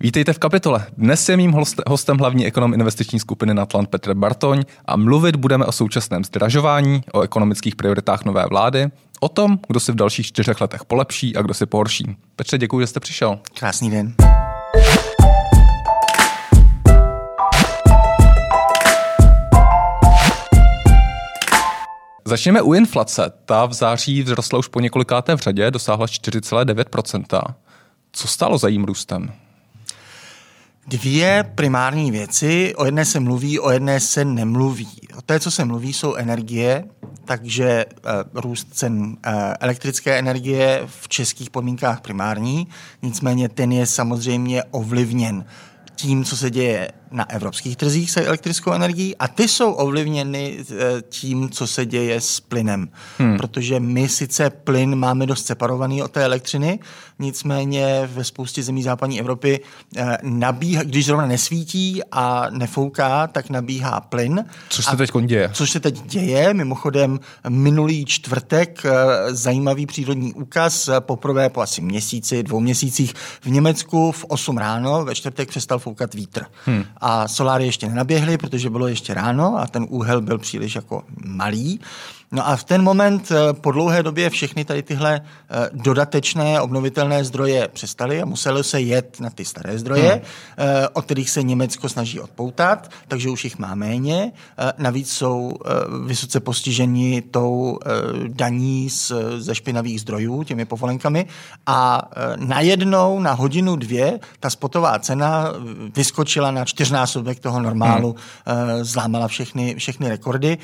Vítejte v kapitole. Dnes je mým hostem hlavní ekonom investiční skupiny Natlant Petr Bartoň a mluvit budeme o současném zdražování, o ekonomických prioritách nové vlády, o tom, kdo si v dalších čtyřech letech polepší a kdo si pohorší. Petře, děkuji, že jste přišel. Krásný den. Začněme u inflace. Ta v září vzrostla už po několikáté v řadě, dosáhla 4,9%. Co stalo za jejím růstem? Dvě primární věci. O jedné se mluví, o jedné se nemluví. O té, co se mluví, jsou energie, takže uh, růst cen uh, elektrické energie v českých podmínkách primární. Nicméně ten je samozřejmě ovlivněn tím, co se děje na evropských trzích se elektrickou energií a ty jsou ovlivněny eh, tím, co se děje s plynem. Hmm. Protože my sice plyn máme dost separovaný od té elektřiny, nicméně ve spoustě zemí západní Evropy eh, nabíhá, když zrovna nesvítí a nefouká, tak nabíhá plyn. Což se teď děje. Což se teď děje. Mimochodem minulý čtvrtek eh, zajímavý přírodní úkaz poprvé po asi měsíci, dvou měsících v Německu v 8 ráno, ve čtvrtek přestal foukat vítr. Hmm a soláry ještě nenaběhly, protože bylo ještě ráno a ten úhel byl příliš jako malý. No a v ten moment eh, po dlouhé době všechny tady tyhle eh, dodatečné obnovitelné zdroje přestaly a muselo se jet na ty staré zdroje, hmm. Eh, o kterých se Německo snaží odpoutat, takže už jich má méně. Navíc jsou vysoce postiženi tou daní z, ze špinavých zdrojů, těmi povolenkami a najednou na hodinu dvě ta spotová cena vyskočila na čtyřnásobek toho normálu, hmm. zlámala všechny, všechny rekordy.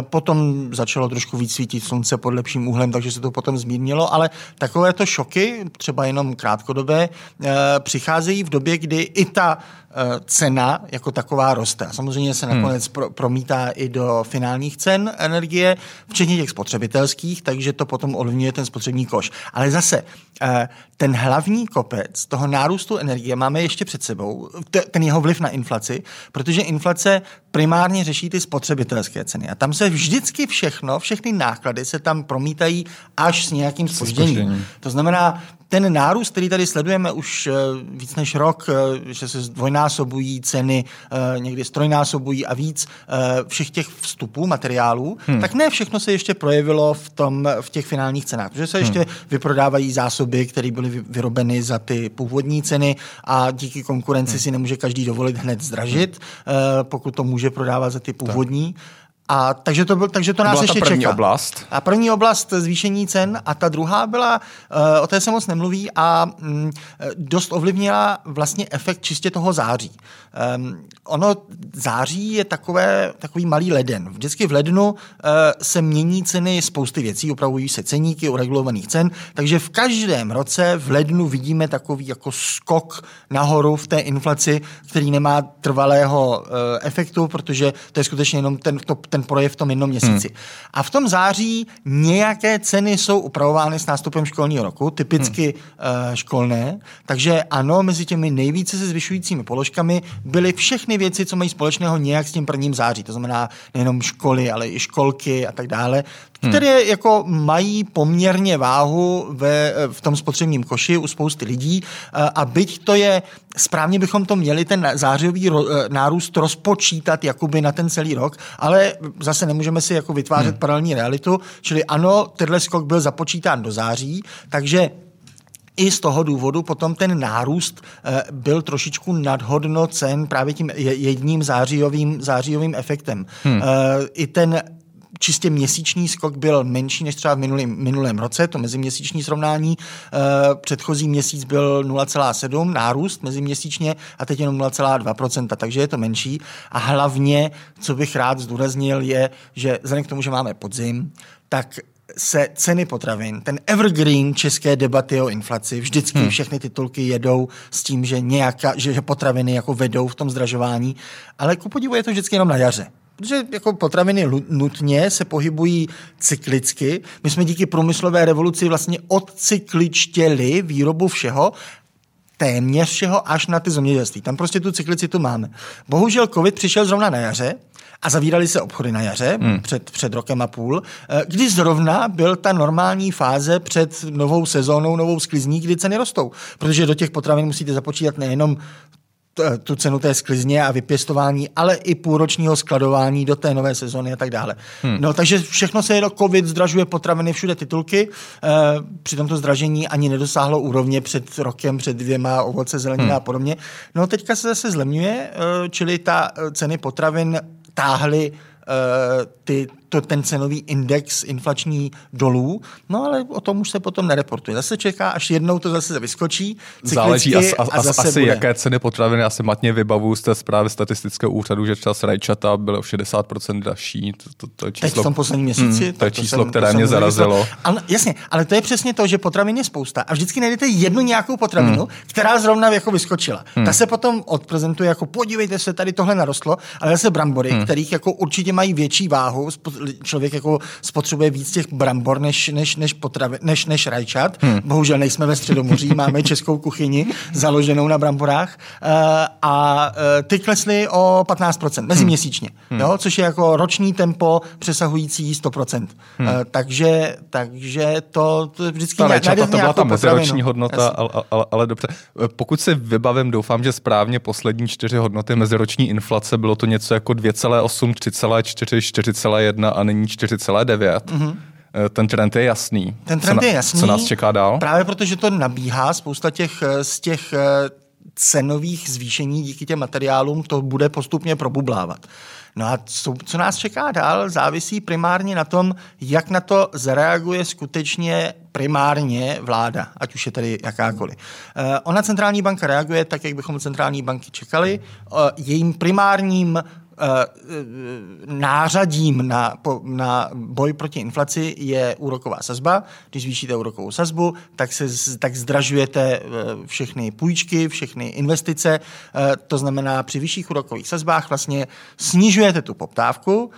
Potom začalo trošku víc svítit slunce pod lepším úhlem, takže se to potom zmírnilo, ale takovéto šoky, třeba jenom krátkodobé, eh, přicházejí v době, kdy i ta cena jako taková roste. A samozřejmě se hmm. nakonec pro, promítá i do finálních cen energie, včetně těch spotřebitelských, takže to potom ovlivňuje ten spotřební koš. Ale zase, eh, ten hlavní kopec toho nárůstu energie máme ještě před sebou, ten jeho vliv na inflaci, protože inflace primárně řeší ty spotřebitelské ceny. A tam se vždycky všechno, všechny náklady se tam promítají až s nějakým spožděním. To znamená, ten nárůst, který tady sledujeme už eh, víc než rok, eh, že se zdvojnásobují ceny, eh, někdy strojnásobují a víc všech těch vstupů, materiálů, hmm. tak ne všechno se ještě projevilo v, tom, v těch finálních cenách, protože se ještě hmm. vyprodávají zásoby, které byly vyrobeny za ty původní ceny a díky konkurenci hmm. si nemůže každý dovolit hned zdražit, hmm. pokud to může prodávat za ty původní. Tak. A takže to, byl, takže to, to nás ještě první čeká. oblast. A první oblast zvýšení cen a ta druhá byla, uh, o té se moc nemluví a um, dost ovlivnila vlastně efekt čistě toho září. Um, ono září je takové, takový malý leden. Vždycky v lednu uh, se mění ceny spousty věcí, upravují se ceníky u regulovaných cen, takže v každém roce v lednu vidíme takový jako skok nahoru v té inflaci, který nemá trvalého efektu, protože to je skutečně jenom ten, to, ten ten projev v tom jednom měsíci. Hmm. A v tom září nějaké ceny jsou upravovány s nástupem školního roku, typicky hmm. uh, školné, takže ano, mezi těmi nejvíce se zvyšujícími položkami byly všechny věci, co mají společného nějak s tím prvním září. To znamená nejenom školy, ale i školky a tak dále. Které hmm. jako mají poměrně váhu ve, v tom spotřebním koši u spousty lidí uh, a byť to je, správně bychom to měli ten zářivý ro, uh, nárůst rozpočítat jakoby na ten celý rok, ale zase nemůžeme si jako vytvářet hmm. paralelní realitu, čili ano, tenhle skok byl započítán do září, takže i z toho důvodu potom ten nárůst eh, byl trošičku nadhodnocen právě tím jedním zářijovým, zářijovým efektem. Hmm. Eh, I ten čistě měsíční skok byl menší než třeba v minulém, minulém roce, to meziměsíční srovnání. E, předchozí měsíc byl 0,7 nárůst meziměsíčně a teď jenom 0,2%, takže je to menší. A hlavně, co bych rád zdůraznil, je, že vzhledem k tomu, že máme podzim, tak se ceny potravin, ten evergreen české debaty o inflaci, vždycky hmm. všechny titulky jedou s tím, že, nějaká, že, že potraviny jako vedou v tom zdražování, ale ku podivu je to vždycky jenom na jaře protože jako potraviny nutně se pohybují cyklicky. My jsme díky průmyslové revoluci vlastně odcykličtěli výrobu všeho téměř všeho až na ty zemědělství. Tam prostě tu cyklicitu máme. Bohužel covid přišel zrovna na jaře, a zavírali se obchody na jaře hmm. před, před rokem a půl, eh, kdy zrovna byl ta normální fáze před novou sezónou, novou sklizní, kdy ceny rostou. Protože do těch potravin musíte započítat nejenom tu cenu té sklizně a vypěstování, ale i půlročního skladování do té nové sezóny a tak dále. Hmm. No, takže všechno se jenom covid, zdražuje potraviny, všude titulky. E, při tomto zdražení ani nedosáhlo úrovně před rokem, před dvěma, ovoce, zelenina hmm. a podobně. No, teďka se zase zlemňuje, e, čili ta ceny potravin táhly uh, ty to, ten cenový index inflační dolů, no ale o tom už se potom nereportuje. Zase čeká, až jednou to zase vyskočí. Záleží as, as, a zase asi, bude. jaké ceny potraviny. Já si matně vybavu z té zprávy statistického úřadu, že čas rajčata bylo o 60% dražší. To, to, to je číslo, Teď v tom posledním měsíci. Hmm, to je číslo, jsem, které mě zarazilo. Ale, jasně, ale to je přesně to, že potravin je spousta a vždycky najdete jednu nějakou potravinu, hmm. která zrovna jako vyskočila. Hmm. Ta se potom odprezentuje jako podívejte se, tady tohle narostlo, ale zase brambory, hmm. kterých jako určitě mají větší váhu, člověk jako spotřebuje víc těch brambor než, než, než, potravi, než, než rajčat. Hmm. Bohužel nejsme ve Středomoří, máme českou kuchyni založenou na bramborách uh, a uh, ty klesly o 15% meziměsíčně, hmm. jo, což je jako roční tempo přesahující 100%. Hmm. Uh, takže, takže to, to vždycky ta rajčata, to byla ta meziroční hodnota, ale, ale, ale dobře. Pokud si vybavím, doufám, že správně poslední čtyři hodnoty meziroční inflace bylo to něco jako 2,8, 3,4, 4,1 a nyní 4,9. Mm-hmm. Ten trend je jasný. Ten trend co je jasný. Co nás čeká dál? Právě protože to nabíhá spousta těch eh, z těch eh, cenových zvýšení díky těm materiálům, to bude postupně probublávat. No a co, co nás čeká dál, závisí primárně na tom, jak na to zareaguje skutečně primárně vláda, ať už je tady jakákoliv. ona centrální banka reaguje tak, jak bychom centrální banky čekali. jejím primárním Eh, nářadím na, na boj proti inflaci je úroková sazba. Když zvýšíte úrokovou sazbu, tak, se, tak zdražujete eh, všechny půjčky, všechny investice. Eh, to znamená, při vyšších úrokových sazbách vlastně snižujete tu poptávku,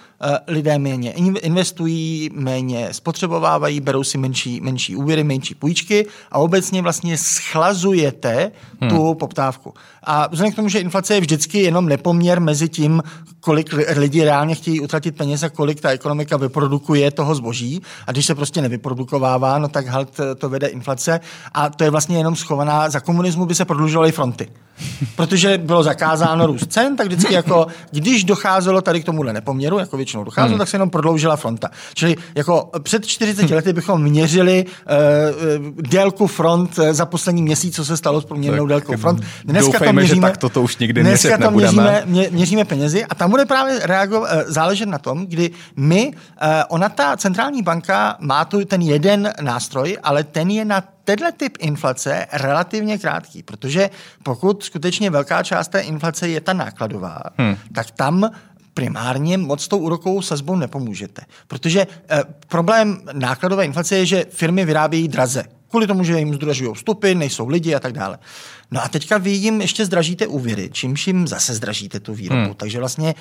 lidé méně investují, méně spotřebovávají, berou si menší, menší úvěry, menší půjčky a obecně vlastně schlazujete hmm. tu poptávku. A vzhledem k tomu, že inflace je vždycky jenom nepoměr mezi tím, kolik lidi reálně chtějí utratit peněz a kolik ta ekonomika vyprodukuje toho zboží. A když se prostě nevyprodukovává, no tak halt to vede inflace. A to je vlastně jenom schovaná. Za komunismu by se prodlužovaly fronty. Protože bylo zakázáno růst cen, tak vždycky jako, když docházelo tady k tomuhle nepoměru, jako většinou docházelo, hmm. tak se jenom prodloužila fronta. Čili jako před 40 lety bychom měřili uh, délku front za poslední měsíc, co se stalo s průměrnou délkou front. Dneska Doufejme, to měříme, že tak toto už nikdy dneska to měříme, mě, měříme penězi a tam bude právě reago- eh, záležet na tom, kdy my, eh, ona ta centrální banka má tu ten jeden nástroj, ale ten je na tenhle typ inflace relativně krátký, protože pokud skutečně velká část té inflace je ta nákladová, hmm. tak tam primárně moc tou úrokovou sazbou nepomůžete. Protože eh, problém nákladové inflace je, že firmy vyrábějí draze. Kvůli tomu, že jim zdražují vstupy, nejsou lidi a tak dále. No a teďka vy jim ještě zdražíte úvěry, čímž jim zase zdražíte tu výrobu. Hmm. Takže vlastně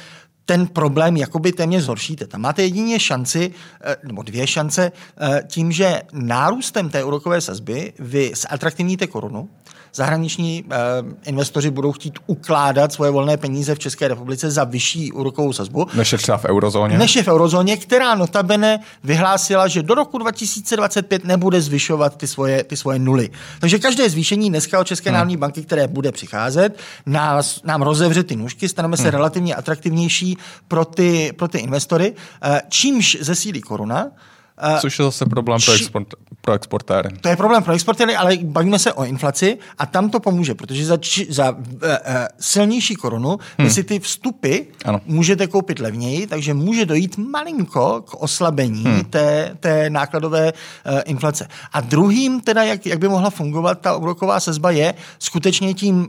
ten problém jakoby téměř zhoršíte. Tam máte jedině šanci, eh, nebo dvě šance, eh, tím, že nárůstem té úrokové sazby vy zatraktivníte korunu, zahraniční eh, investoři budou chtít ukládat svoje volné peníze v České republice za vyšší úrokovou sazbu. Než je třeba v eurozóně. Než je v eurozóně, která notabene vyhlásila, že do roku 2025 nebude zvyšovat ty svoje, ty svoje nuly. Takže každé zvýšení dneska od České hmm. národní banky, které bude přicházet, nás, nám rozevře ty nůžky, staneme se hmm. relativně atraktivnější pro ty, pro ty investory, eh, čímž zesílí koruna, Eh, Což je zase problém pro, export, pro exportéry. To je problém pro exportéry, ale bavíme se o inflaci a tam to pomůže, protože za, za uh, uh, silnější korunu hmm. vy si ty vstupy ano. můžete koupit levněji, takže může dojít malinko k oslabení hmm. té, té nákladové uh, inflace. A druhým, teda, jak, jak by mohla fungovat ta úroková sezba, je skutečně tím uh,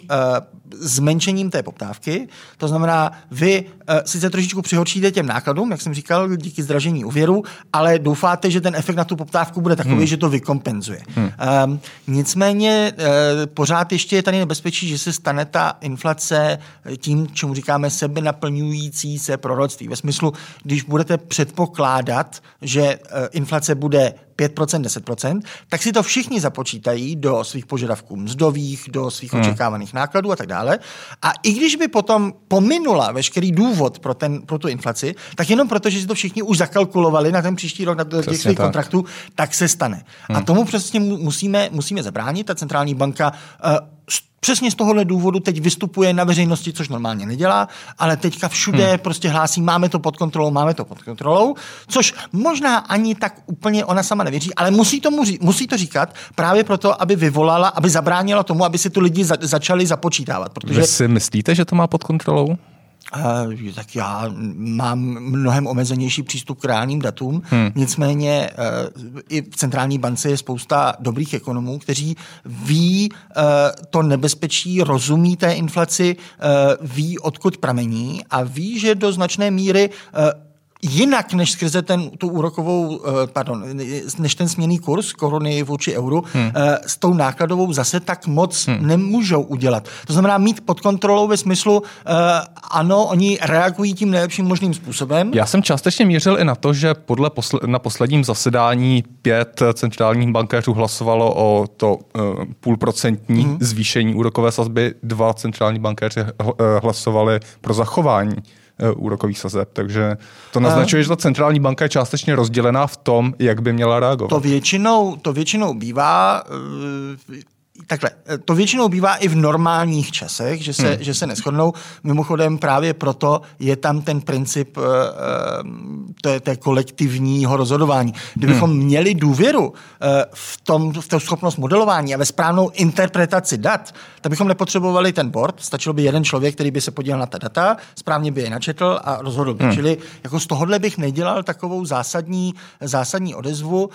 zmenšením té poptávky. To znamená, vy uh, sice trošičku přihorčíte těm nákladům, jak jsem říkal, díky zdražení úvěru, ale doufáte, že ten efekt na tu poptávku bude takový, hmm. že to vykompenzuje. Hmm. Um, nicméně uh, pořád ještě je tady nebezpečí, že se stane ta inflace tím, čemu říkáme sebe naplňující se proroctví. Ve smyslu, když budete předpokládat, že uh, inflace bude 5%, 10%, tak si to všichni započítají do svých požadavků mzdových, do svých hmm. očekávaných nákladů a tak dále. A i když by potom pominula veškerý důvod pro, ten, pro tu inflaci, tak jenom proto, že si to všichni už zakalkulovali na ten příští rok, na těch svých tak. kontraktů, tak se stane. Hmm. A tomu přesně musíme, musíme zabránit. Ta centrální banka uh, přesně z tohohle důvodu teď vystupuje na veřejnosti, což normálně nedělá, ale teďka všude hmm. prostě hlásí, máme to pod kontrolou, máme to pod kontrolou, což možná ani tak úplně ona sama nevěří, ale musí, tomu, musí to říkat právě proto, aby vyvolala, aby zabránila tomu, aby si tu lidi za, začali započítávat. Protože... Vy si myslíte, že to má pod kontrolou? Tak já mám mnohem omezenější přístup k reálným datům, hmm. nicméně uh, i v centrální bance je spousta dobrých ekonomů, kteří ví uh, to nebezpečí, rozumí té inflaci, uh, ví, odkud pramení a ví, že do značné míry jinak než skrze ten, tu úrokovou, eh, pardon, než ten směný kurz koruny vůči euru, hmm. Eh, s tou nákladovou zase tak moc hmm. nemůžou udělat. To znamená mít pod kontrolou ve smyslu, eh, ano, oni reagují tím nejlepším možným způsobem. Já jsem částečně mířil i na to, že podle posle- na posledním zasedání pět centrálních bankéřů hlasovalo o to uh, půlprocentní hmm. zvýšení úrokové sazby, dva centrální bankéři hlasovali pro zachování úrokových sazeb. Takže to naznačuje, že ta centrální banka je částečně rozdělená v tom, jak by měla reagovat. To většinou, to většinou bývá eh, takhle, eh, to většinou bývá i v normálních časech, že se, hmm. že se neschodnou. Mimochodem právě proto je tam ten princip uh, té, té kolektivního rozhodování. Kdybychom hmm. měli důvěru uh, v, tom, v té schopnost modelování a ve správnou interpretaci dat, tak bychom nepotřebovali ten board, stačilo by jeden člověk, který by se podíval na ta data, správně by je načetl a rozhodl by. Hmm. Čili jako z tohohle bych nedělal takovou zásadní, zásadní odezvu, uh,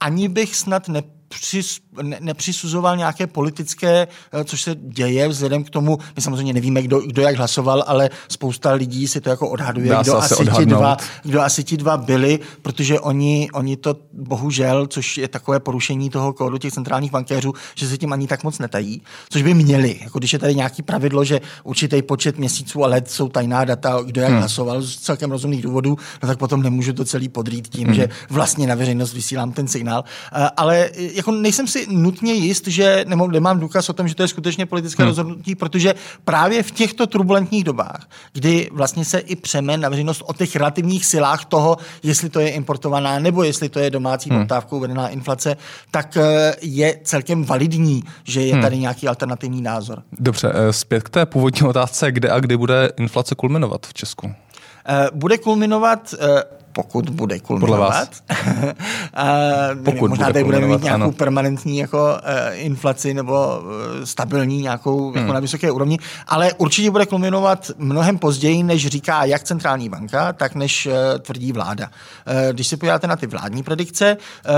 ani bych snad ne přis, ne, nepřisuzoval nějaké politické, eh, což se děje vzhledem k tomu, my samozřejmě nevíme, kdo, kdo jak hlasoval, ale spousta lidí si to jako odhaduje, Dá kdo asi, ti dva, kdo asi ti dva byli, protože oni, oni to bohužel, což je takové porušení toho kódu těch centrálních bankéřů, že se tím ani tak moc netají, což by měli. Jako když je tady nějaký pravidlo, že určitý počet měsíců a let jsou tajná data, kdo jak hmm. hlasoval z celkem rozumných důvodů, no tak potom nemůžu to celý podrít tím, hmm. že vlastně na veřejnost vysílám ten signál. Eh, ale jako nejsem si nutně jist, že nemám, nemám důkaz o tom, že to je skutečně politické hmm. rozhodnutí, protože právě v těchto turbulentních dobách, kdy vlastně se i přeme na veřejnost o těch relativních silách toho, jestli to je importovaná nebo jestli to je domácí hmm. poptávkou vedená inflace, tak eh, je celkem validní, že je hmm. tady nějaký alternativní názor. Dobře, eh, zpět k té původní otázce, kde a kdy bude inflace kulminovat v Česku? Eh, bude kulminovat pokud bude kulminovat. a, pokud možná bude tady budeme mít nějakou ano. permanentní jako uh, inflaci nebo uh, stabilní nějakou hmm. jako na vysoké úrovni, ale určitě bude kulminovat mnohem později, než říká jak centrální banka, tak než uh, tvrdí vláda. Uh, když se podíváte na ty vládní predikce, uh,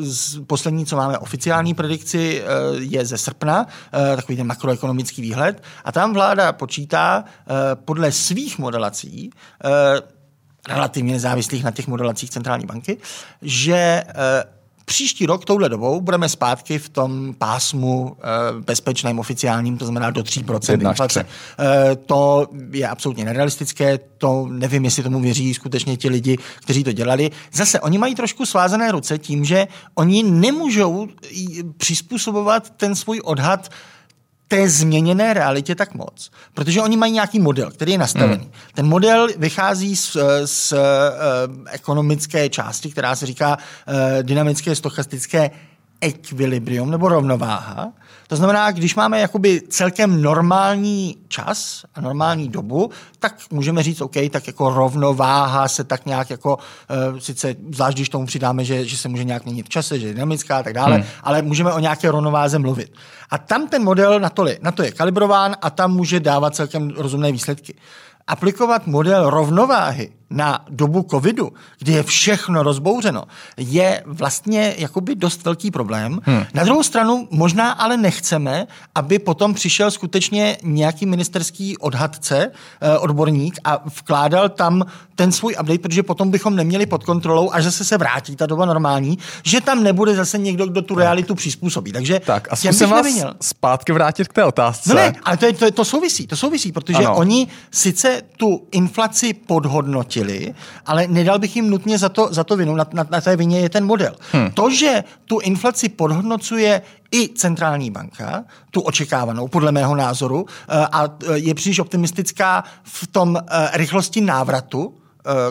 z poslední, co máme oficiální predikci, uh, je ze srpna, uh, takový ten makroekonomický výhled, a tam vláda počítá uh, podle svých modelací uh, relativně nezávislých na těch modelacích centrální banky, že eh, Příští rok touhle dobou budeme zpátky v tom pásmu e, bezpečném oficiálním, to znamená do 3% inflace. E, to je absolutně nerealistické, to nevím, jestli tomu věří skutečně ti lidi, kteří to dělali. Zase, oni mají trošku svázané ruce tím, že oni nemůžou přizpůsobovat ten svůj odhad té změněné realitě tak moc. Protože oni mají nějaký model, který je nastavený. Hmm. Ten model vychází z, z uh, ekonomické části, která se říká uh, dynamické stochastické ekvilibrium nebo rovnováha. To znamená, když máme jakoby celkem normální čas a normální dobu, tak můžeme říct, OK, tak jako rovnováha se tak nějak jako, uh, sice zvlášť když tomu přidáme, že, že se může nějak měnit v čase, že je dynamická a tak dále, hmm. ale můžeme o nějaké rovnováze mluvit. A tam ten model na to, na to je kalibrován a tam může dávat celkem rozumné výsledky aplikovat model rovnováhy na dobu covidu, kdy je všechno rozbouřeno, je vlastně jakoby dost velký problém. Hmm. Na druhou stranu možná ale nechceme, aby potom přišel skutečně nějaký ministerský odhadce, eh, odborník a vkládal tam ten svůj update, protože potom bychom neměli pod kontrolou, až zase se vrátí ta doba normální, že tam nebude zase někdo, kdo tu realitu přizpůsobí. Takže tak a zkusím vás nevinil. zpátky vrátit k té otázce. No ne, ale to, je, to, to souvisí, to souvisí, protože ano. oni sice tu inflaci podhodnotí, zaplatili, ale nedal bych jim nutně za to, za to vinu. Na, na, na té vině je ten model. Hmm. To, že tu inflaci podhodnocuje i centrální banka, tu očekávanou, podle mého názoru, eh, a je příliš optimistická v tom eh, rychlosti návratu,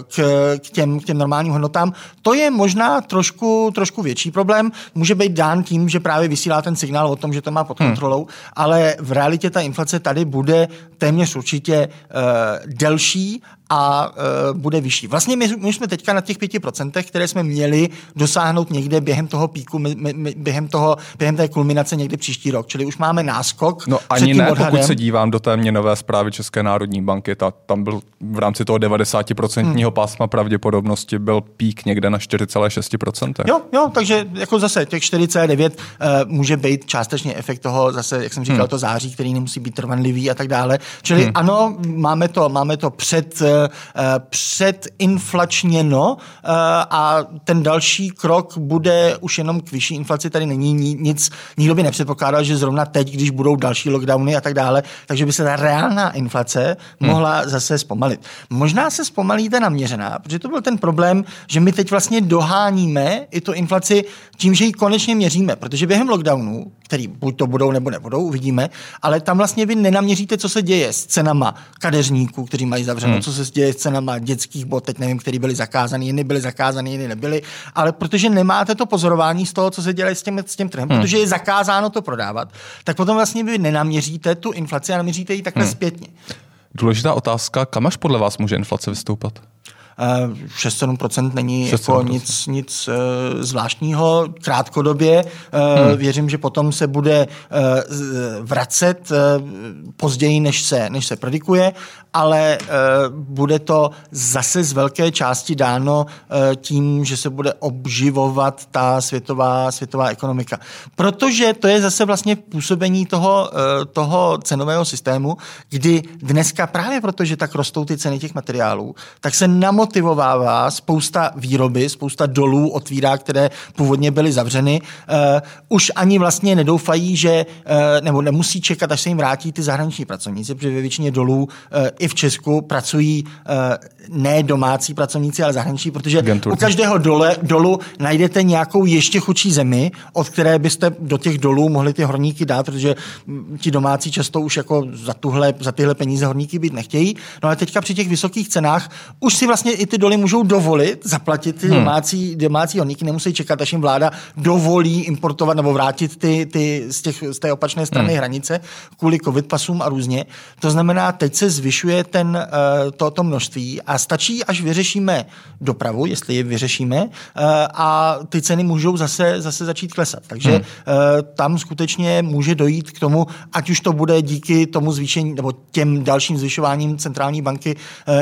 k, k, těm, k těm normálním hodnotám. To je možná trošku, trošku větší problém. Může být dán tím, že právě vysílá ten signál o tom, že to má pod hmm. kontrolou, hmm. ale v realitě ta inflace tady bude téměř určitě uh, delší a uh, bude vyšší. Vlastně my, my jsme teďka na těch 5%, které jsme měli dosáhnout někde během toho píku, my, my, během, toho, během té kulminace někdy příští rok. Čili už máme náskok. No ani ne, odhadem. pokud se dívám do té měnové zprávy České národní banky, ta, tam byl v rámci toho 90% hmm. pásma pravděpodobnosti byl pík někde na 4,6%. Jo, jo, takže jako zase těch 4,9 uh, může být částečně efekt toho, zase, jak jsem říkal, hmm. to září, který nemusí být trvanlivý a tak dále. Čili hmm. ano, máme to, máme to před Eh, předinflačněno eh, a ten další krok bude už jenom k vyšší inflaci. Tady není nic, nikdo by nepředpokládal, že zrovna teď, když budou další lockdowny a tak dále, takže by se ta reálná inflace hmm. mohla zase zpomalit. Možná se zpomalí ta naměřená, protože to byl ten problém, že my teď vlastně doháníme i tu inflaci tím, že ji konečně měříme, protože během lockdownu, který buď to budou nebo nebudou, uvidíme, ale tam vlastně vy nenaměříte, co se děje s cenama kadeřníků, kteří mají zavřeno, hmm. co se děje s cenama dětských bot, teď nevím, který byly zakázány, jiný byly zakázány, jiný nebyly, ale protože nemáte to pozorování z toho, co se děje s tím, s tím trhem, hmm. protože je zakázáno to prodávat, tak potom vlastně vy nenaměříte tu inflaci a naměříte ji takhle hmm. zpětně. Důležitá otázka, kam až podle vás může inflace vystoupat? 6-7% není 6 jako nic, nic uh, zvláštního. Krátkodobě uh, hmm. věřím, že potom se bude vracet později, než se, než se predikuje, ale uh, bude to zase z velké části dáno uh, tím, že se bude obživovat ta světová, světová ekonomika. Protože to je zase vlastně působení toho, uh, toho cenového systému, kdy dneska právě protože tak rostou ty ceny těch materiálů, tak se namo namotivovává spousta výroby, spousta dolů otvírá, které původně byly zavřeny. Už ani vlastně nedoufají, že nebo nemusí čekat, až se jim vrátí ty zahraniční pracovníci, protože ve většině dolů i v Česku pracují uh, ne domácí pracovníci, ale zahraniční, protože Agenturci. u každého dole, dolu najdete nějakou ještě chudší zemi, od které byste do těch dolů mohli ty horníky dát, protože ti domácí často už jako za, tuhle, za tyhle peníze horníky být nechtějí. No ale teďka při těch vysokých cenách už si vlastně i ty doly můžou dovolit zaplatit ty hmm. domácí, domácí horníky, nemusí čekat, až jim vláda dovolí importovat nebo vrátit ty, ty z, těch, z té opačné strany hmm. hranice kvůli covid pasům a různě. To znamená, teď se zvyšuje ten, uh, to, to množství a stačí, až vyřešíme dopravu, jestli je vyřešíme, uh, a ty ceny můžou zase, zase začít klesat. Takže hmm. uh, tam skutečně může dojít k tomu, ať už to bude díky tomu zvýšení nebo těm dalším zvyšováním centrální banky,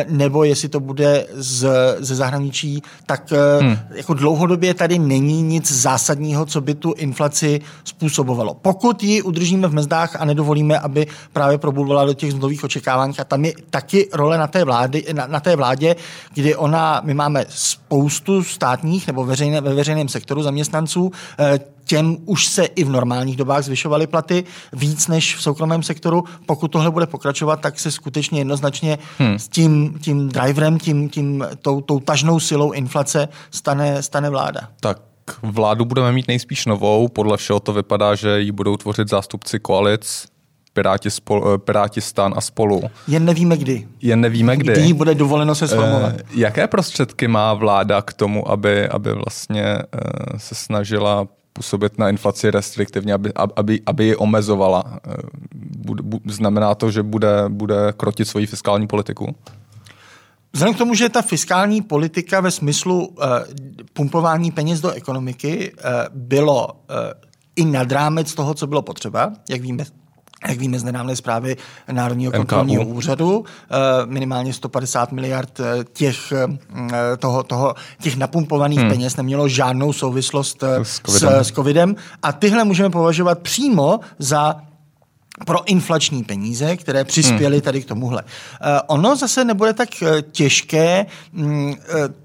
nebo jestli to bude z, ze zahraničí, tak eh, hmm. jako dlouhodobě tady není nic zásadního, co by tu inflaci způsobovalo. Pokud ji udržíme v mezdách a nedovolíme, aby právě probudovala do těch nových očekávání, a tam je taky role na té, vlády, na, na té vládě, kdy ona, my máme spoustu státních nebo veřejné, ve veřejném sektoru zaměstnanců, eh, těm už se i v normálních dobách zvyšovaly platy víc než v soukromém sektoru. Pokud tohle bude pokračovat, tak se skutečně jednoznačně hmm. s tím, tím driverem, tím, tím, tou, tou tažnou silou inflace stane, stane vláda. Tak vládu budeme mít nejspíš novou. Podle všeho to vypadá, že ji budou tvořit zástupci koalic Piráti, spol, eh, Piráti stan a spolu. Jen nevíme kdy. Jen nevíme kdy. Kdy bude dovoleno se sformovat. E, jaké prostředky má vláda k tomu, aby, aby vlastně e, se snažila působit na inflaci restriktivně, aby, aby, aby ji omezovala. Znamená to, že bude, bude krotit svoji fiskální politiku? Vzhledem k tomu, že ta fiskální politika ve smyslu uh, pumpování peněz do ekonomiky uh, bylo uh, i nad rámec toho, co bylo potřeba, jak víme, jak víme z nedávné zprávy Národního kontrolního úřadu, minimálně 150 miliard těch, toho, toho, těch napumpovaných hmm. peněz nemělo žádnou souvislost s covidem. S, s covidem. A tyhle můžeme považovat přímo za pro inflační peníze, které přispěly hmm. tady k tomuhle. Uh, ono zase nebude tak uh, těžké um,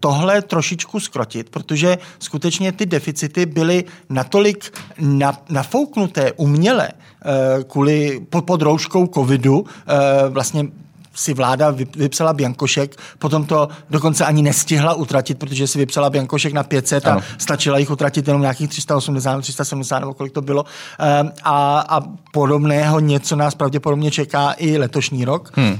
tohle trošičku skrotit, protože skutečně ty deficity byly natolik na, nafouknuté uměle kvůli pod, rouškou covidu, vlastně si vláda vypsala Biankošek, potom to dokonce ani nestihla utratit, protože si vypsala Biankošek na 500 ano. a stačila jich utratit jenom nějakých 380, 370 nebo kolik to bylo. Ehm, a, a podobného něco nás pravděpodobně čeká i letošní rok. Hmm.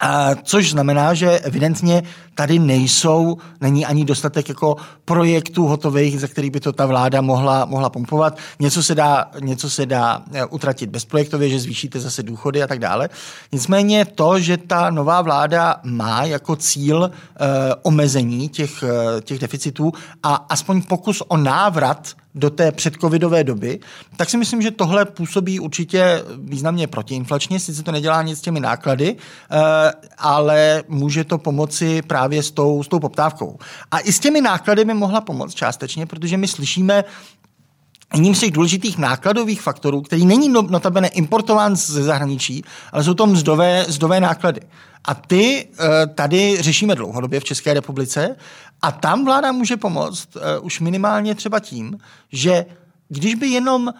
A což znamená, že evidentně tady nejsou, není ani dostatek jako projektů hotových, za který by to ta vláda mohla, mohla pumpovat. Něco se, dá, něco se dá eh, utratit bezprojektově, že zvýšíte zase důchody a tak dále. Nicméně to, že ta nová vláda má jako cíl eh, omezení těch, eh, těch deficitů a aspoň pokus o návrat do té předcovidové doby, tak si myslím, že tohle působí určitě významně protiinflačně, sice to nedělá nic s těmi náklady, eh, ale může to pomoci právě s tou, s tou poptávkou. A i s těmi náklady by mohla pomoct částečně, protože my slyšíme Jedním z těch důležitých nákladových faktorů, který není no, notabene importován ze zahraničí, ale jsou to mzdové, mzdové náklady. A ty eh, tady řešíme dlouhodobě v České republice a tam vláda může pomoct uh, už minimálně třeba tím, že když by jenom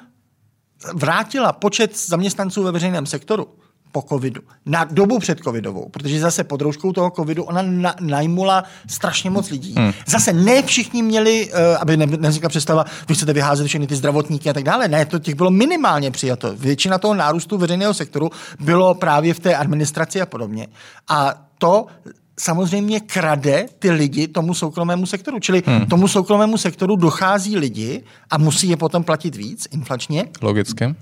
vrátila počet zaměstnanců ve veřejném sektoru po covidu, na dobu před covidovou, protože zase pod rouškou toho covidu ona na, najmula strašně moc lidí. Hmm. Zase ne všichni měli, uh, aby ne, nevznikla představa, vy chcete vyházet všechny ty zdravotníky a tak dále. Ne, to těch bylo minimálně přijato. Většina toho nárůstu veřejného sektoru bylo právě v té administraci a podobně. A to samozřejmě krade ty lidi tomu soukromému sektoru. Čili hmm. tomu soukromému sektoru dochází lidi a musí je potom platit víc inflačně. Logicky. Uh,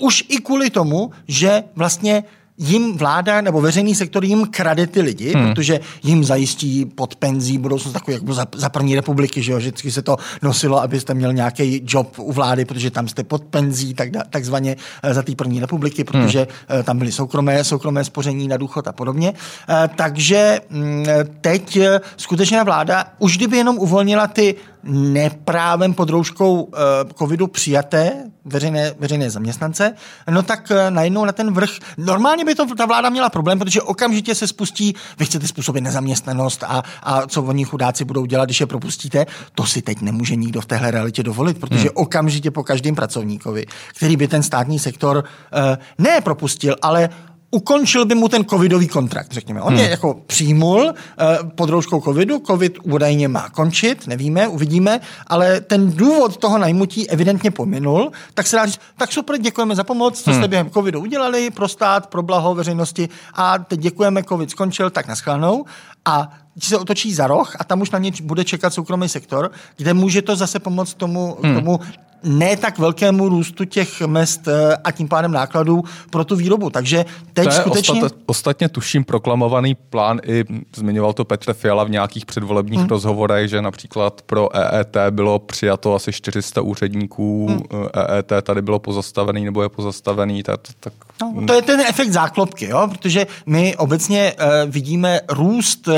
už i kvůli tomu, že vlastně jim vláda nebo veřejný sektor jim krade ty lidi, hmm. protože jim zajistí pod penzí budoucnost takový jako za, za první republiky, že jo, vždycky se to nosilo, abyste měl nějaký job u vlády, protože tam jste pod penzí, tak, takzvaně eh, za té první republiky, protože hmm. tam byly soukromé, soukromé spoření na důchod a podobně. Eh, takže mm, teď skutečně vláda, už kdyby jenom uvolnila ty neprávem pod rouškou uh, covidu přijaté veřejné, veřejné zaměstnance, no tak uh, najednou na ten vrch, normálně by to ta vláda měla problém, protože okamžitě se spustí, vy chcete způsobit nezaměstnanost a, a co oni chudáci budou dělat, když je propustíte, to si teď nemůže nikdo v téhle realitě dovolit, protože hmm. okamžitě po každém pracovníkovi, který by ten státní sektor uh, ne propustil, ale ukončil by mu ten covidový kontrakt, řekněme. On hmm. je jako přijmul uh, pod rouškou covidu, covid údajně má končit, nevíme, uvidíme, ale ten důvod toho najmutí evidentně pominul, tak se dá říct, tak super, děkujeme za pomoc, co hmm. jste během covidu udělali pro stát, pro blaho veřejnosti a teď děkujeme, covid skončil, tak naschledanou. A se otočí za roh a tam už na ně bude čekat soukromý sektor, kde může to zase pomoct tomu, hmm. tomu ne tak velkému růstu těch mest eh, a tím pádem nákladů pro tu výrobu. Takže teď to je skutečně... Ostat, ostatně tuším proklamovaný plán i zmiňoval to Petr Fiala v nějakých předvolebních hmm. rozhovorech, že například pro EET bylo přijato asi 400 úředníků, hmm. EET tady bylo pozastavený nebo je pozastavený. Tak, tak... No, to je ten efekt záklopky, jo? protože my obecně uh, vidíme růst uh,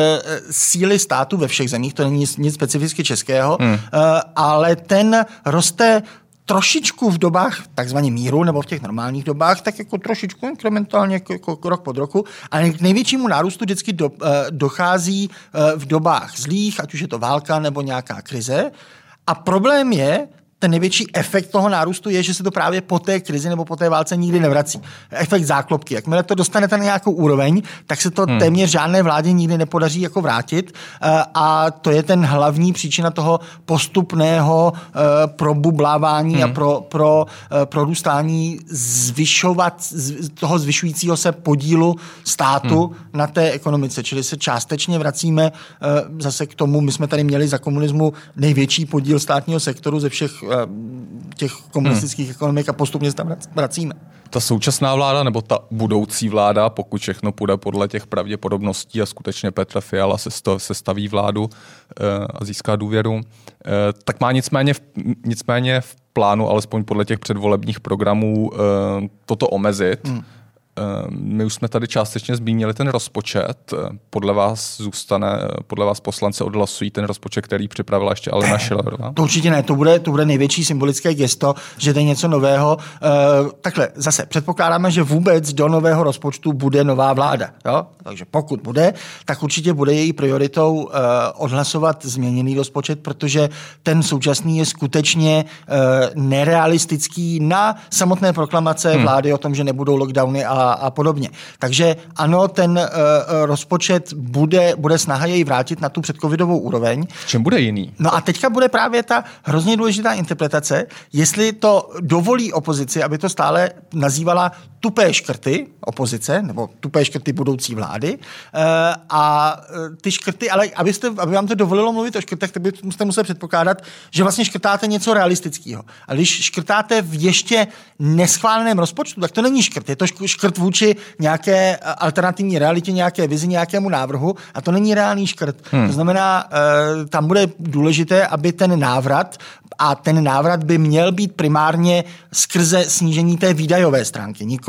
síly státu ve všech zemích, to není nic, nic specificky českého, hmm. uh, ale ten roste trošičku v dobách takzvaně míru nebo v těch normálních dobách, tak jako trošičku inkrementálně jako, jako rok pod roku, ale k největšímu nárůstu vždycky do, eh, dochází eh, v dobách zlých, ať už je to válka nebo nějaká krize. A problém je, ten největší efekt toho nárůstu je, že se to právě po té krizi nebo po té válce nikdy nevrací. Efekt záklopky. Jakmile to dostanete na nějakou úroveň, tak se to hmm. téměř žádné vládě nikdy nepodaří jako vrátit. Eh, a to je ten hlavní příčina toho postupného eh, probublávání hmm. a pro, pro eh, prorůstání zvyšovat, toho zvyšujícího se podílu státu hmm. na té ekonomice. Čili se částečně vracíme zase k tomu, my jsme tady měli za komunismu největší podíl státního sektoru ze všech těch komunistických hmm. ekonomik a postupně se tam vracíme. Ta současná vláda nebo ta budoucí vláda, pokud všechno půjde podle těch pravděpodobností a skutečně Petr Fiala se, sto, se staví vládu e, a získá důvěru, e, tak má nicméně v, nicméně v plánu, alespoň podle těch předvolebních programů, e, toto omezit. Hmm my už jsme tady částečně zmínili ten rozpočet. Podle vás zůstane, podle vás poslance odhlasují ten rozpočet, který připravila ještě Alena Schillerová? To určitě ne, to bude, to bude největší symbolické gesto, že to je něco nového. Takhle, zase předpokládáme, že vůbec do nového rozpočtu bude nová vláda. Jo? Takže pokud bude, tak určitě bude její prioritou odhlasovat změněný rozpočet, protože ten současný je skutečně nerealistický na samotné proklamace hmm. vlády o tom, že nebudou lockdowny a a, a podobně. Takže ano, ten uh, rozpočet bude, bude snaha jej vrátit na tu předcovidovou úroveň. V čem bude jiný? No a teďka bude právě ta hrozně důležitá interpretace, jestli to dovolí opozici, aby to stále nazývala tupé škrty opozice, nebo tupé škrty budoucí vlády. Uh, a ty škrty, ale abyste, aby vám to dovolilo mluvit o škrtech, tak byste museli předpokládat, že vlastně škrtáte něco realistického. A když škrtáte v ještě neschváleném rozpočtu, tak to není škrt. Je to škrt vůči nějaké alternativní realitě, nějaké vizi, nějakému návrhu a to není reálný škrt. Hmm. To znamená, eh, tam bude důležité, aby ten návrat a ten návrat by měl být primárně skrze snížení té výdajové stránky, nikoli,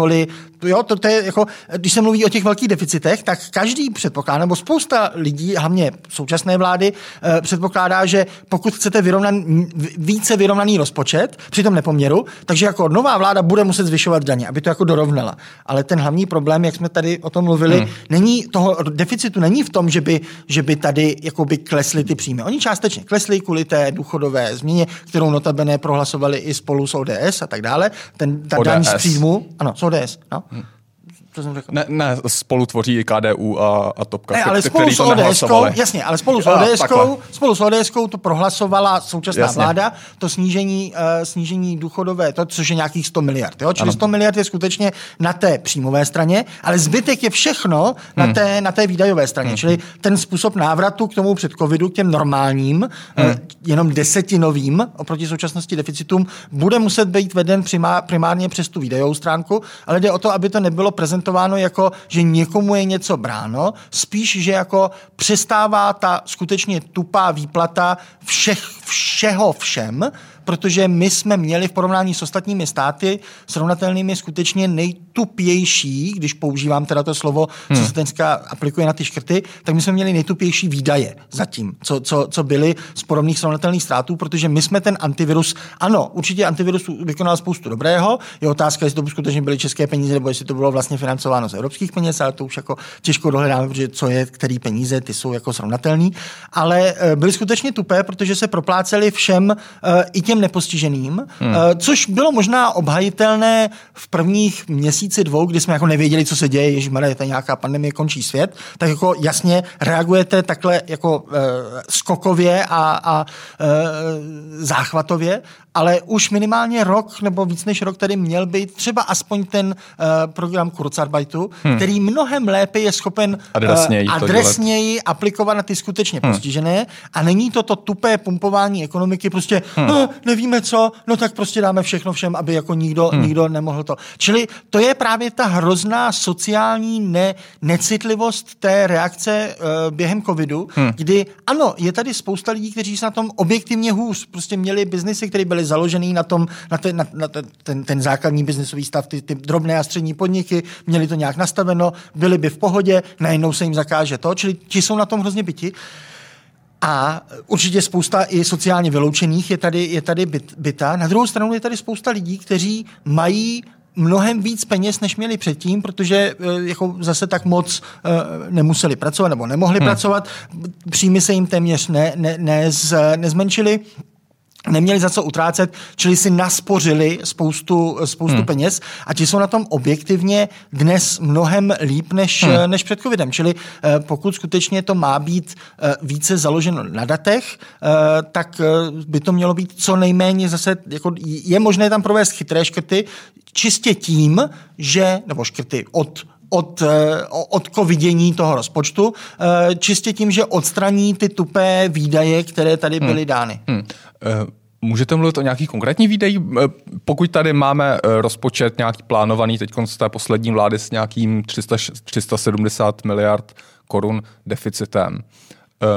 jo, to, to je jako, když se mluví o těch velkých deficitech, tak každý předpokládá, nebo spousta lidí, hlavně současné vlády, eh, předpokládá, že pokud chcete vyrovnan, více vyrovnaný rozpočet při tom nepoměru, takže jako nová vláda bude muset zvyšovat daně, aby to jako dorovnala. Ale ten hlavní problém, jak jsme tady o tom mluvili, hmm. není toho deficitu není v tom, že by, že by tady jakoby klesly ty příjmy. Oni částečně klesly kvůli té důchodové změně, kterou notabene prohlasovali i spolu s ODS a tak dále. Ten, ta ODS. daň z příjmu, ano, s ODS, no. Hmm co jsem řekl? Ne, ne, spolu tvoří i KDU a, a Topka, ne, ale spolu s ODS, jasně, ale spolu s ODS, spolu s ODS to prohlasovala současná jasně. vláda, to snížení, uh, snížení důchodové, to, což je nějakých 100 miliard. Jo? Čili ano. 100 miliard je skutečně na té příjmové straně, ale zbytek je všechno na, hmm. té, na té výdajové straně. Hmm. Čili ten způsob návratu k tomu před covidu, k těm normálním, hmm. uh, jenom desetinovým oproti současnosti deficitům, bude muset být veden primárně přes tu výdajovou stránku, ale jde o to, aby to nebylo prezentováno prezentováno jako, že někomu je něco bráno, spíš, že jako přestává ta skutečně tupá výplata všech, všeho všem, protože my jsme měli v porovnání s ostatními státy srovnatelnými skutečně nejtupější, když používám teda to slovo, hmm. co se dneska aplikuje na ty škrty, tak my jsme měli nejtupější výdaje zatím, co, co, co byly z podobných srovnatelných ztrátů, protože my jsme ten antivirus, ano, určitě antivirus vykonal spoustu dobrého, je otázka, jestli to skutečně byly české peníze, nebo jestli to bylo vlastně financováno z evropských peněz, ale to už jako těžko dohledáme, protože co je, který peníze, ty jsou jako srovnatelný, ale eh, byly skutečně tupé, protože se propláceli všem eh, i těm nepostiženým, hmm. Eh, což bylo možná obhajitelné v prvních měsících 2002, kdy jsme jako nevěděli, co se děje, jež je ta nějaká pandemie, končí svět, tak jako jasně reagujete takhle jako e, skokově a, a e, záchvatově, ale už minimálně rok nebo víc než rok tady měl být třeba aspoň ten e, program Kurzarbeitu, hmm. který mnohem lépe je schopen adresněji, e, adresněji aplikovat na ty skutečně hmm. postižené a není to to tupé pumpování ekonomiky, prostě hmm. no, nevíme co, no tak prostě dáme všechno všem, aby jako nikdo, hmm. nikdo nemohl to. Čili to je právě ta hrozná sociální ne, necitlivost té reakce uh, během covidu, hmm. kdy ano, je tady spousta lidí, kteří se na tom objektivně hůř, prostě měli biznesy, které byly založený na tom, na, ten, na, na ten, ten základní biznesový stav, ty, ty drobné a střední podniky, měli to nějak nastaveno, byli by v pohodě, najednou se jim zakáže to, čili ti jsou na tom hrozně byti. A určitě spousta i sociálně vyloučených je tady, je tady byt, byta. Na druhou stranu je tady spousta lidí, kteří mají mnohem víc peněz, než měli předtím, protože eh, jako zase tak moc uh, nemuseli pracovat nebo nemohli hmm. pracovat. Příjmy se jim téměř ne, ne, ne, z, nezmenšily neměli za co utrácet, čili si naspořili spoustu, spoustu hmm. peněz a ti jsou na tom objektivně dnes mnohem líp než, hmm. než před covidem. Čili eh, pokud skutečně to má být eh, více založeno na datech, eh, tak by to mělo být co nejméně zase, jako je možné tam provést chytré škrty, čistě tím, že, nebo škrty od od, od vidění toho rozpočtu, čistě tím, že odstraní ty tupé výdaje, které tady hmm. byly dány. Hmm. Můžete mluvit o nějakých konkrétních výdejích? Pokud tady máme eh, rozpočet nějaký plánovaný teď z té poslední vlády s nějakým 300, 370 miliard korun deficitem, eh,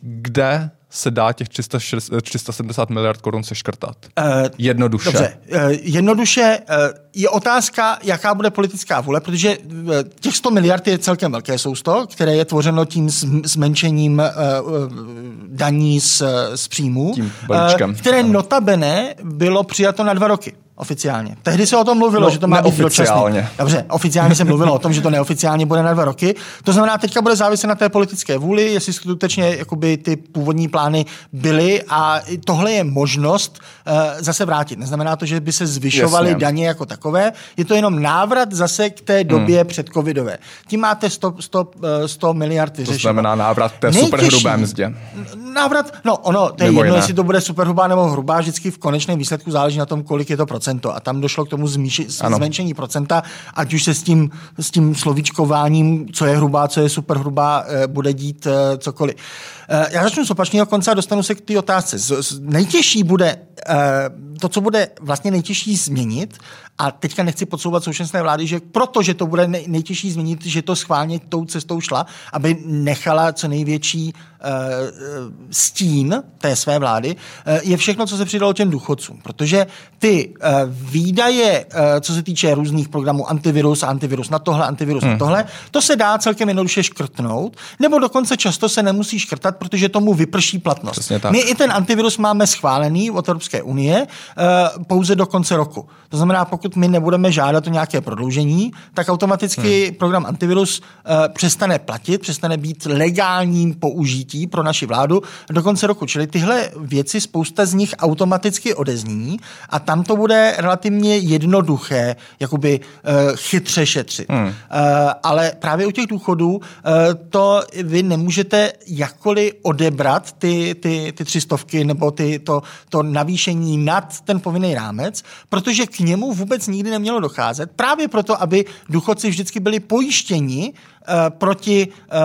kde se dá těch 300, 370 miliard korun seškrtat? Uh, jednoduše. Dobře, uh, jednoduše uh, je otázka, jaká bude politická vůle, protože těch 100 miliard je celkem velké sousto, které je tvořeno tím zmenšením uh, daní z, z příjmů, tím uh, které notabene bylo přijato na dva roky. Oficiálně. Tehdy se o tom mluvilo, No, že to má být dočasný. Dobře, oficiálně se mluvilo o tom, že to neoficiálně bude na dva roky. To znamená, teďka bude záviset na té politické vůli, jestli skutečně jakoby, ty původní plány byly a tohle je možnost uh, zase vrátit. Neznamená to, že by se zvyšovaly Jasně. daně jako takové, je to jenom návrat zase k té době hmm. před covidové. Tím máte 100, 100, eh, 100 miliard To vyřešeno. znamená návrat k té superhrubé mzdě. Návrat, no ono, to je Mimo jedno, jiné. jestli to bude superhrubá nebo hrubá, vždycky v konečném výsledku záleží na tom, kolik je to procento. A tam došlo k tomu zmíši, Ano. zmenšení procenta, ať už se s tím, s tím slovíčkováním, co je hrubá, co je superhrubá, eh, bude dít eh, cokoliv. Eh, Já začnu z opačného konce a dostanu se k té otázce. Nejtěžší bude, to, co bude vlastně nejtěžší změnit, a teďka nechci podsouvat současné vlády, že protože to bude nej, nejtěžší změnit, že to schválně tou cestou šla, aby nechala co největší stín té své vlády, eh, je všechno, co se přidalo těm důchodcům. Protože ty eh, výdaje, eh, co se týče různých programů antivirus, antivirus na tohle, antivirus hmm. na tohle, to se dá celkem jednoduše škrtnout, nebo dokonce často se nemusí škrtat, protože tomu vyprší platnost. My i ten antivirus máme schválený od Evropské unie pouze do konce roku. To znamená, pokud my nebudeme žádat o nějaké prodloužení, tak automaticky hmm. program antivirus přestane platit, přestane být legálním použití pro naši vládu do konce roku. Čili tyhle věci, spousta z nich automaticky odezní a tam to bude relativně jednoduché, jakoby uh, chytře šetřit. Hmm. Uh, ale právě u těch důchodů uh, to vy nemůžete jakkoliv odebrat ty, ty, ty tři stovky nebo ty, to, to navýšení nad ten povinný rámec, protože k němu vůbec nikdy nemělo docházet. Právě proto, aby důchodci vždycky byli pojištěni proti eh,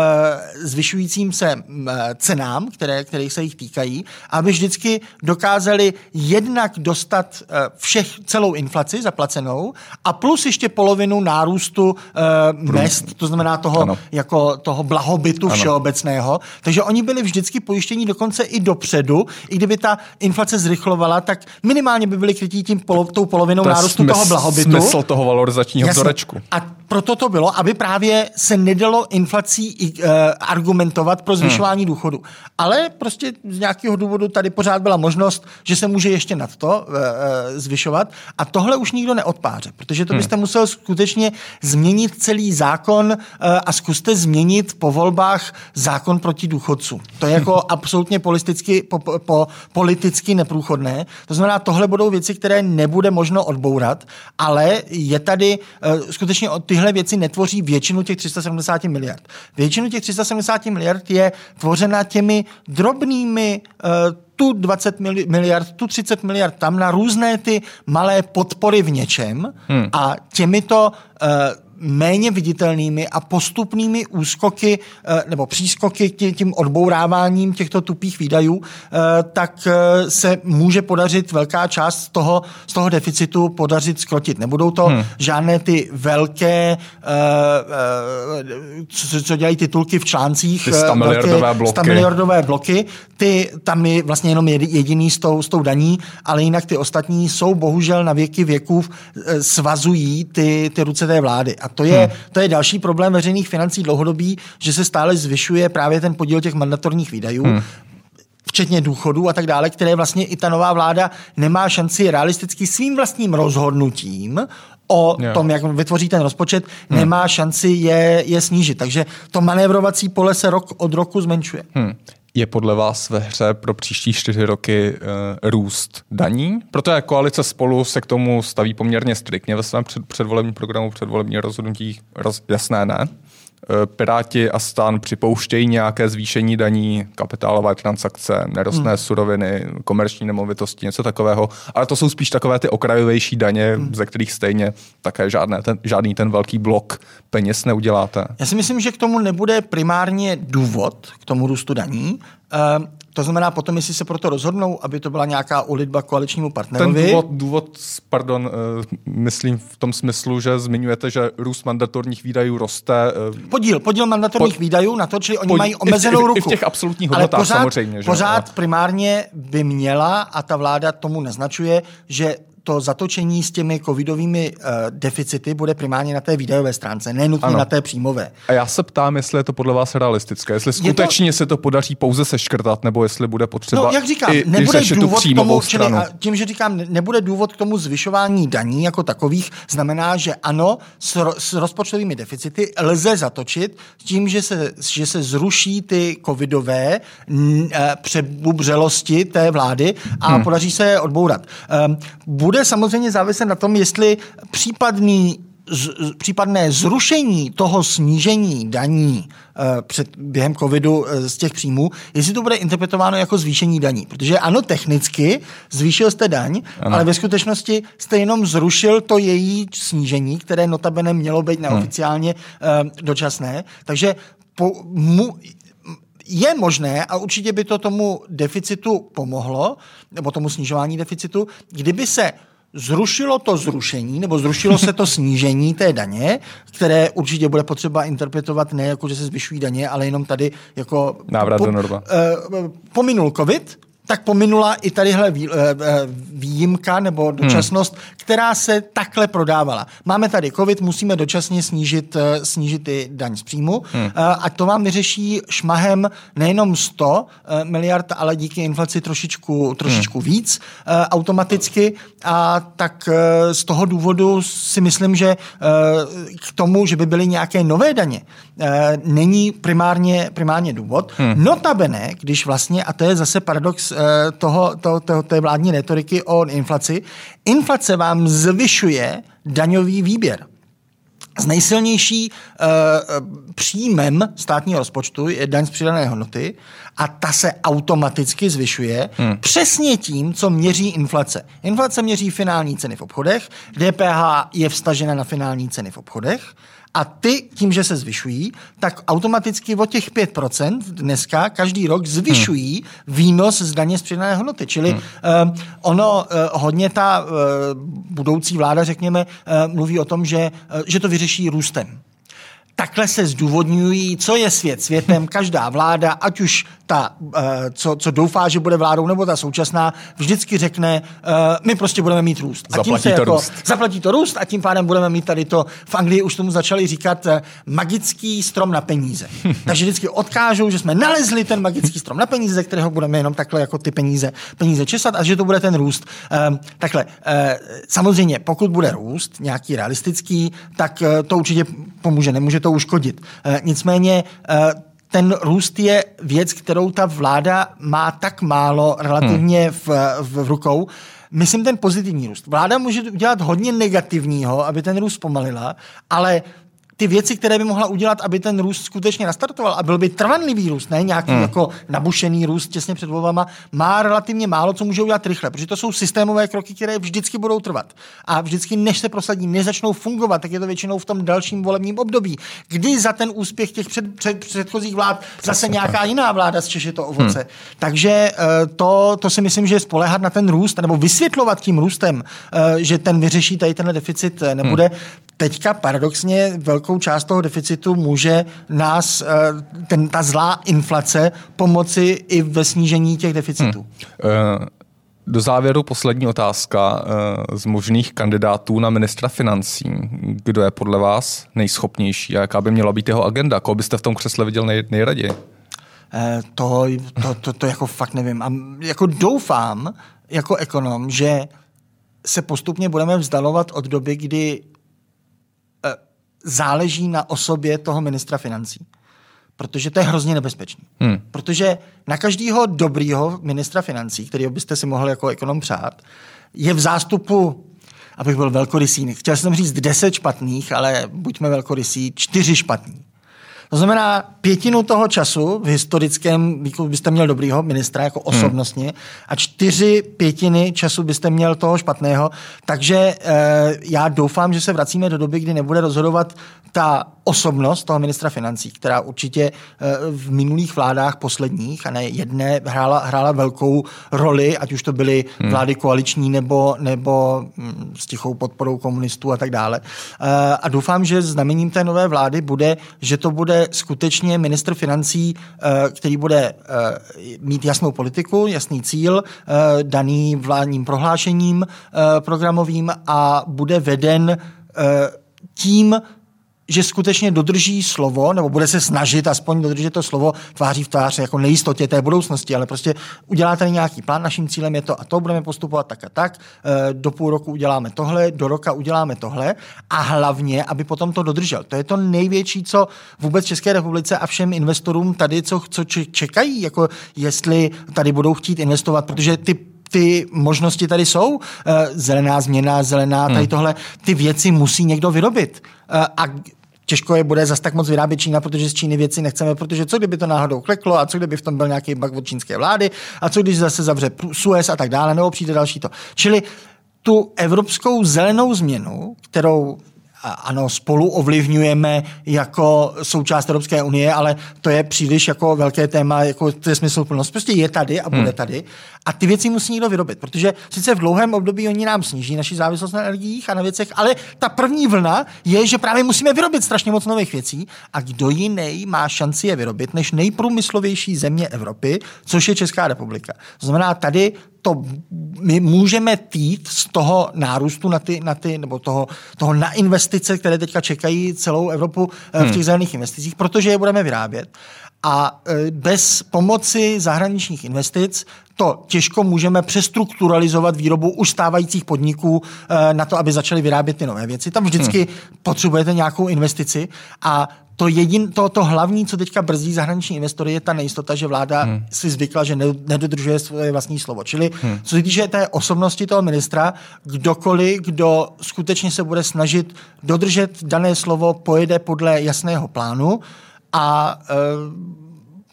zvyšujícím se mm, eh, cenám, které, které se jich týkají, aby vždycky dokázali jednak dostat eh, všech, celou inflaci zaplacenou a plus ještě polovinu nárůstu eh, mest, to znamená toho, Ano. jako toho blahobytu Ano. všeobecného. Takže oni byli vždycky pojištěni dokonce i dopředu, i kdyby ta inflace zrychlovala, tak minimálně by byli krytí tím polo, tou polovinou To nárůstu smysl, toho blahobytu. smysl toho valorizačního Jasně. vzorečku. A proto to bylo, aby právě se nedalo inflací uh, argumentovat pro zvyšování hmm. důchodu. Ale prostě z nějakého důvodu tady pořád byla možnost, že se může ještě nad to uh, uh, zvyšovat. A tohle už nikdo neodpáře, protože to byste musel skutečně změnit celý zákon uh, a zkuste změnit po volbách zákon proti důchodcům. To je jako absolutně politicky, po, po, po, politicky neprůchodné. To znamená, tohle budou věci, které nebude možno odbourat, ale je tady uh, skutečně tyhle věci netvoří většinu těch 370 miliard. Většinu těch 370 miliard je tvořena těmi drobnými uh, tu 20 mili- miliard, tu 30 miliard tam na různé ty malé podpory v něčem hmm. a těmito uh, méně viditelnými a postupnými úskoky eh, nebo přískoky tím odbouráváním těchto tupých výdajů, eh, tak eh, se může podařit velká část z toho, z toho deficitu podařit skrotit. Nebudou to hmm. žádné ty velké, co, co dělají titulky v článcích, Ty 100 miliardové velké bloky. 100 miliardové bloky, ty tam je vlastně jenom jedi- jediný s tou, s tou daní, ale jinak ty ostatní jsou bohužel na věky věků svazují ty, ty ruce té vlády. A to je, hmm. to je další problém veřejných financí dlouhodobý, že se stále zvyšuje právě ten podíl těch mandatorních výdajů. Hmm včetně důchodů a tak dále, které vlastně i ta nová vláda nemá šanci realisticky svým vlastním rozhodnutím o Jo. tom, jak vytvoří ten rozpočet, nemá šanci je, je snížit. Takže to manévrovací pole se rok od roku zmenšuje. Hmm. Je podle vás ve hře pro příští čtyři roky uh, růst daní? Protože koalice spolu se k tomu staví poměrně striktně ve svém před, předvolebním programu, předvolební rozhodnutí. Roz, jasné, ne? Eh, Piráti a stan připouštějí nějaké zvýšení daní, kapitálové transakce, nerostné hmm. suroviny, komerční nemovitosti, něco takového, ale to jsou spíš takové ty okrajovější daně, hmm. ze kterých stejně také žádné ten, žádný ten velký blok peněz neuděláte. Já si myslím, že k tomu nebude primárně důvod, k tomu růstu daní. To znamená potom, jestli se proto rozhodnou, aby to byla nějaká ulitba koaličnímu Ten partnerovi. důvod, důvod, pardon, uh, myslím v tom smyslu, že zmiňujete, že růst mandatorních výdajů roste. Uh, Podíl, podíl mandatorních Po- výdajů na to, čili oni Pod- mají i v těch- omezenou i v ruku. těch absolutních Ale hodnotách pořád, samozřejmě, že Pořád ale- primárně by měla, a ta vláda tomu naznačuje, že to zatočení s těmi covidovými uh, deficity bude primárně na té výdajové stránce, ne nutně na té příjmové. A já se ptám, jestli je to podle vás realistické, jestli skutečně to... se to podaří pouze seškrtat, nebo jestli bude potřeba no, jak říkám, i, nebude i důvod k tomu. Čili, tím, že říkám, nebude důvod k tomu zvyšování daní jako takových, znamená, že ano, s, s rozpočtovými deficity lze zatočit tím, že se, že se zruší ty covidové eh, přebubřelosti té vlády a hmm. podaří se je odbourat. Um, bude samozřejmě záviset na tom, jestli případný z, případné zrušení toho snížení daní uh, před, během covidu uh, z těch příjmů, jestli to bude interpretováno jako zvýšení daní. Protože ano, technicky zvýšil jste daň, ano. ale ve skutečnosti jste jenom zrušil to její snížení, které notabene mělo být neoficiálně uh, dočasné. Takže po, mu, je možné, a určitě by to tomu deficitu pomohlo, nebo tomu snižování deficitu, kdyby se zrušilo to zrušení, nebo zrušilo se to snížení té daně, které určitě bude potřeba interpretovat ne jako, že se zvyšují daně, ale jenom tady jako... Návrat po, do norma. Uh, pominul covid, tak pominula i tadyhle eh, eh, výjimka nebo dočasnost, hmm. která se takhle prodávala. Máme tady covid, musíme dočasně snížit, eh, snížit i daň z příjmu hmm. a to vám vyřeší šmahem nejenom 100 miliard, ale díky inflaci trošičku, trošičku hmm. víc automaticky a tak z toho důvodu si myslím, že k tomu, že by byly nějaké nové daně, není primárně, primárně důvod. Hmm. Notabene, když vlastně, a to je zase paradox toho, to, to, té vládní retoriky o inflaci. Inflace vám zvyšuje daňový výběr. Z nejsilnější uh, příjmem státního rozpočtu je daň z přidané hodnoty a ta se automaticky zvyšuje hmm. přesně tím, co měří inflace. Inflace měří finální ceny v obchodech, DPH je vstažena na finální ceny v obchodech a ty, tím, že se zvyšují, tak automaticky o těch 5% dneska každý rok zvyšují hmm. výnos z daně z přidané hodnoty. Čili hmm. uh, ono uh, hodně ta uh, budoucí vláda, řekněme, uh, mluví o tom, že, uh, že to vyřeší růstem takhle se zdůvodňují, co je svět světem. Každá vláda, ať už ta, eh, co, co doufá, že bude vládou, nebo ta současná, vždycky řekne, eh, my prostě budeme mít růst. A tím zaplatí se to jako, růst. Zaplatí to růst a tím pádem budeme mít tady to, v Anglii už tomu začali říkat eh, magický strom na peníze. Takže vždycky odkážou, že jsme nalezli ten magický strom na peníze, ze kterého budeme jenom takhle jako ty peníze, peníze česat a že to bude ten růst. Takhle, samozřejmě, pokud bude růst, nějaký realistický, tak to určitě pomůže, nemůže to uškodit. Nicméně ten růst je věc, kterou ta vláda má tak málo relativně hmm. v, v, v rukou. Myslím ten pozitivní růst. Vláda může udělat hodně negativního, aby ten růst pomalila, ale ty věci, které by mohla udělat, aby ten růst skutečně nastartoval a byl by trvanlivý růst, ne nějaký hmm. jako nabušený růst těsně před volbama, má relativně málo, co může udělat rychle, protože to jsou systémové kroky, které vždycky budou trvat. A vždycky, než se prosadí, než začnou fungovat, tak je to většinou v tom dalším volebním období, kdy za ten úspěch těch před, před, předchozích vlád zase nějaká jiná vláda zčeše to ovoce. Hmm. Takže eh, to, to si myslím, že je spolehat na ten růst, nebo vysvětlovat tím růstem, eh, že ten vyřeší tady ten deficit eh, nebude, hmm teďka paradoxně velkou část toho deficitu může nás, eh, ten, ta zlá inflace, pomoci i ve snížení těch deficitů. Hmm. Do závěru poslední otázka eh, z možných kandidátů na ministra financí. Kdo je podle vás nejschopnější a jaká by měla být jeho agenda? Koho byste v tom křesle viděl nej, nejraději? To, to, to, to jako fakt nevím. A jako doufám jako ekonom, že se postupně budeme vzdalovat od doby, kdy záleží na osobě toho ministra financí. Protože to je hrozně nebezpečný. Hmm. Protože na každého dobrýho ministra financí, kterého byste si mohli jako ekonom přát, je v zástupu, abych byl velkorysý, chtěl jsem říct deset špatných, ale buďme velkorysí, čtyři špatní. To znamená, pětinu toho času v historickém výkonu byste měl dobrýho ministra jako hmm. osobnostně hmm. a čtyři pětiny času byste měl toho špatného. Takže e, já doufám, že se vracíme do doby, kdy nebude rozhodovat ta osobnost toho ministra financí, která určitě v minulých vládách posledních, a ne jedné, hrála, hrála velkou roli, ať už to byly hmm. vlády koaliční nebo, nebo hm, s tichou podporou komunistů a tak dále. A doufám, že znamením té nové vlády bude, že to bude skutečně ministr financí, který bude mít jasnou politiku, jasný cíl, daný vládním prohlášením programovým a bude veden tím, že skutečně dodrží slovo, nebo bude se snažit aspoň dodržet to slovo tváří v tvář jako nejistotě té budoucnosti, ale prostě uděláte nějaký plán, naším cílem je to a to, budeme postupovat tak a tak, eh, do půl roku uděláme tohle, do roka uděláme tohle a hlavně, aby potom to dodržel. To je to největší, co vůbec České republice a všem investorům tady, co, co čekají, jako jestli tady budou chtít investovat, protože ty ty možnosti tady jsou. Eh, zelená změna, zelená, tady hmm. tohle, ty věci musí někdo vyrobit. Eh, a těžko je bude zas tak moc vyrábět Čína, protože z Číny věci nechceme, protože co kdyby to náhodou kleklo a co kdyby v tom byl nějaký bug od čínské vlády a co když zase zavře Suez a tak dále, nebo přijde další to. Čili tu evropskou zelenou změnu, kterou ano, spolu ovlivňujeme jako součást Evropské unie, ale to je příliš jako velké téma, jako to je smysluplnost. Prostě je tady a bude hmm. tady. A ty věci musí někdo vyrobit, protože sice v dlouhém období oni nám sníží naši závislost na energiích a na věcech, ale ta první vlna je, že právě musíme vyrobit strašně moc nových věcí a kdo jiný má šanci je vyrobit než nejprůmyslovější země Evropy, což je Česká republika. To znamená, tady to my můžeme týt z toho nárůstu na ty, na ty nebo toho, toho na investice, které teďka čekají celou Evropu eh, v hmm. těch zelených investicích, protože je budeme vyrábět. A eh, bez pomoci zahraničních investic to těžko můžeme přestrukturalizovat výrobu už stávajících podniků eh, na to, aby začaly vyrábět ty nové věci. Tam vždycky hmm. potřebujete nějakou investici a to, jedin, to, to hlavní, co teďka brzdí zahraniční investory, je ta nejistota, že vláda hmm. si zvykla, že nedodržuje svoje vlastní slovo. Čili hmm. co se týče té osobnosti toho ministra, kdokoliv, kdo skutečně se bude snažit dodržet dané slovo, pojede podle jasného plánu a e,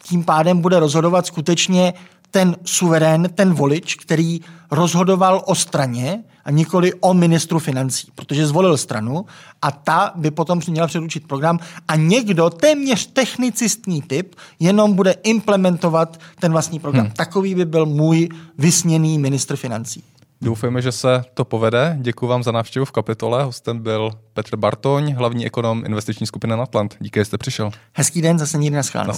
tím pádem bude rozhodovat skutečně ten suverén, ten volič, který rozhodoval o straně a nikoli o ministru financí, protože zvolil stranu a ta by potom měla předučit program a někdo, téměř technicistní typ, jenom bude implementovat ten vlastní program. Hmm. Takový by byl můj vysněný ministr financí. Doufejme, že se to povede. Děkuji vám za návštěvu v kapitole. Hostem byl Petr Bartoň, hlavní ekonom investiční skupiny Natland. Díky, že jste přišel. Hezký den, zase někdy na Na